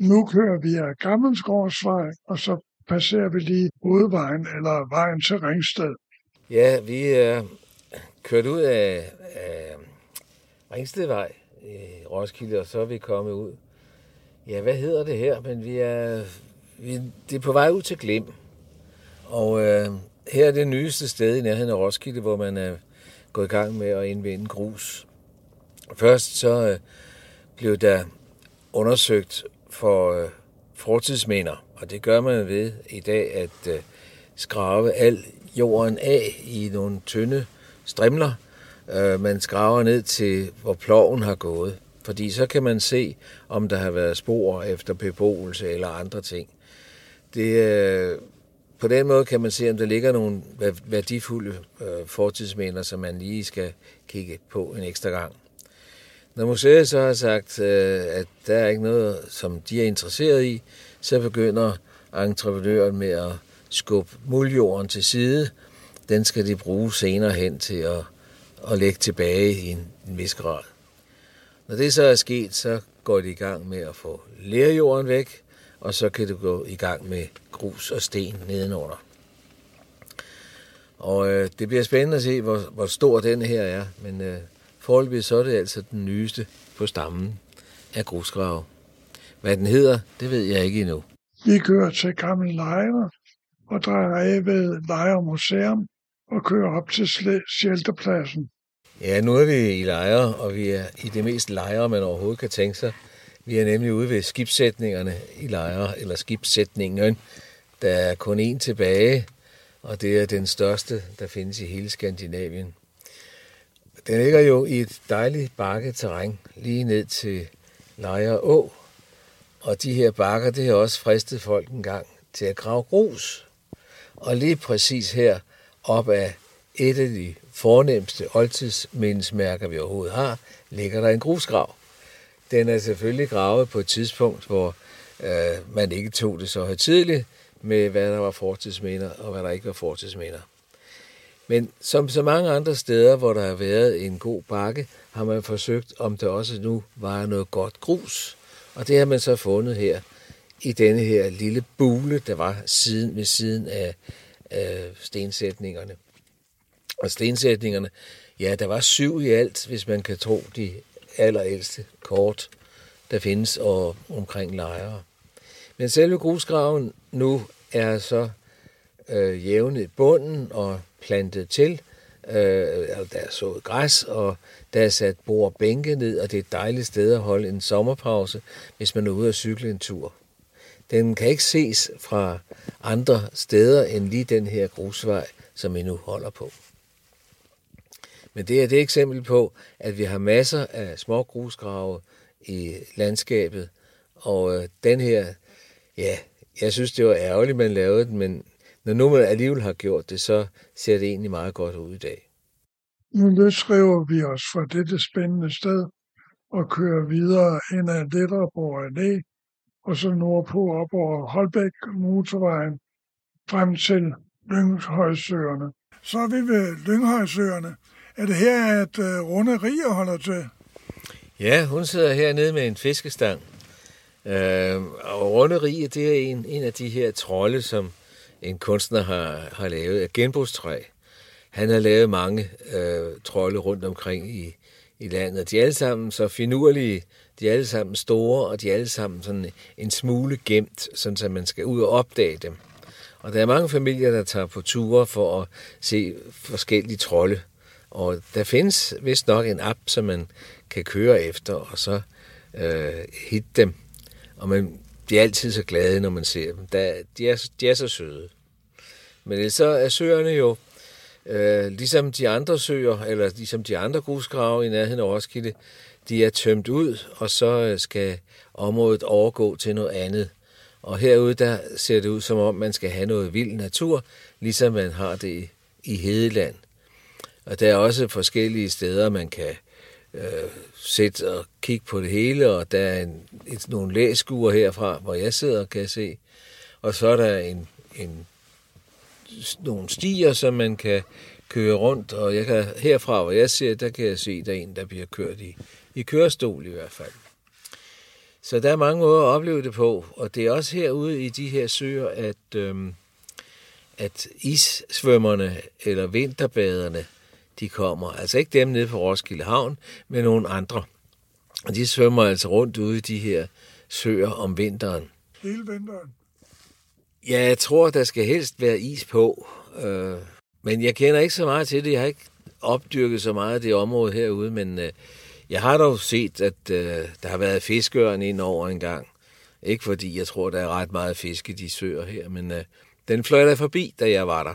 Nu kører vi af Gammelsgårdsvej, og så passerer vi lige hovedvejen eller vejen til Ringsted. Ja, vi er kørt ud af, af Ringstedvej i Roskilde, og så er vi kommet ud. Ja, hvad hedder det her? Men vi er, vi, det er på vej ud til Glim. Og øh, her er det nyeste sted i nærheden af Roskilde, hvor man er gået i gang med at indvinde grus. Først så øh, blev der undersøgt for øh, fortidsminder, og det gør man ved i dag at øh, skrave al jorden af i nogle tynde strimler. Øh, man skraver ned til, hvor ploven har gået, fordi så kan man se, om der har været spor efter beboelse eller andre ting. Det, øh, på den måde kan man se, om der ligger nogle værdifulde øh, fortidsminder, som man lige skal kigge på en ekstra gang. Når museet så har sagt, øh, at der er ikke noget, som de er interesseret i, så begynder entreprenøren med at skubbe muljorden til side. Den skal de bruge senere hen til at, at lægge tilbage i en, en vis grad. Når det så er sket, så går de i gang med at få lerjorden væk, og så kan du gå i gang med grus og sten nedenunder. Og øh, det bliver spændende at se, hvor, hvor stor den her er, men øh, foreløbig så er det altså den nyeste på stammen af grusgrave. Hvad den hedder, det ved jeg ikke endnu. Vi kører til Gammel Lejre og drejer af ved Lejre Museum og kører op til shelterpladsen. Ja, nu er vi i lejre, og vi er i det mest lejre, man overhovedet kan tænke sig. Vi er nemlig ude ved skibssætningerne i lejre, eller skibssætningen. Der er kun én tilbage, og det er den største, der findes i hele Skandinavien. Den ligger jo i et dejligt bakketerræn lige ned til Lejre Å, og de her bakker, det har også fristet folk en gang til at grave grus. Og lige præcis her, op af et af de fornemmeste oldtidsmindesmærker, vi overhovedet har, ligger der en grusgrav. Den er selvfølgelig gravet på et tidspunkt, hvor øh, man ikke tog det så højtidligt med, hvad der var fortidsminder og hvad der ikke var fortidsminder. Men som så mange andre steder, hvor der har været en god bakke, har man forsøgt, om der også nu var noget godt grus. Og det har man så fundet her i denne her lille bule, der var siden ved siden af, af stensætningerne. Og stensætningerne, ja, der var syv i alt, hvis man kan tro de allerældste kort, der findes og omkring lejre. Men selve grusgraven nu er så øh, jævnet i bunden og plantet til. Øh, der er sået græs, og der er sat bord og bænke ned, og det er et dejligt sted at holde en sommerpause, hvis man er ude at cykle en tur. Den kan ikke ses fra andre steder end lige den her grusvej, som vi nu holder på. Men det er det eksempel på, at vi har masser af små grusgrave i landskabet, og øh, den her, ja, jeg synes, det var ærgerligt, man lavede den, men når nu man alligevel har gjort det, så ser det egentlig meget godt ud i dag. Nu løsriver vi os fra dette spændende sted og kører videre ind ad Letterborg Allé, og så nordpå op over Holbæk motorvejen frem til Lynghøjsøerne. Så er vi ved Lynghøjsøerne. Er det her, at uh, Runde Riger holder til? Ja, hun sidder hernede med en fiskestang. Øh, og Runde Riger, det er en, en af de her trolde, som en kunstner har, har lavet af genbrugstræ. Han har lavet mange øh, trolde rundt omkring i, i landet. De er alle sammen så finurlige, de er alle sammen store, og de er alle sammen sådan en smule gemt, sådan så man skal ud og opdage dem. Og der er mange familier, der tager på ture for at se forskellige trolde. Og der findes vist nok en app, som man kan køre efter, og så øh, hitte dem. Og man bliver altid så glade, når man ser dem. Der, de, er, de er så søde. Men så er søerne jo, øh, ligesom de andre søer, eller ligesom de andre grusgrave i nærheden af Roskilde, de er tømt ud, og så øh, skal området overgå til noget andet. Og herude, der ser det ud som om, man skal have noget vild natur, ligesom man har det i Hedeland. Og der er også forskellige steder, man kan øh, sætte og kigge på det hele, og der er en, et, nogle læskuer herfra, hvor jeg sidder, kan jeg se. Og så er der en, en, nogle stier, som man kan køre rundt, og jeg kan, herfra, hvor jeg ser, der kan jeg se, der er en, der bliver kørt i, i kørestol i hvert fald. Så der er mange måder at opleve det på, og det er også herude i de her søer, at, øhm, at issvømmerne eller vinterbaderne, de kommer. Altså ikke dem nede på Roskilde Havn, men nogle andre. Og de svømmer altså rundt ude i de her søer om vinteren. Hele vinteren? Ja, jeg tror, der skal helst være is på. Øh, men jeg kender ikke så meget til det. Jeg har ikke opdyrket så meget af det område herude, men øh, jeg har dog set, at øh, der har været fiskeøren ind over en gang. Ikke fordi jeg tror, der er ret meget fisk i de søer her, men øh, den fløj der forbi, da jeg var der.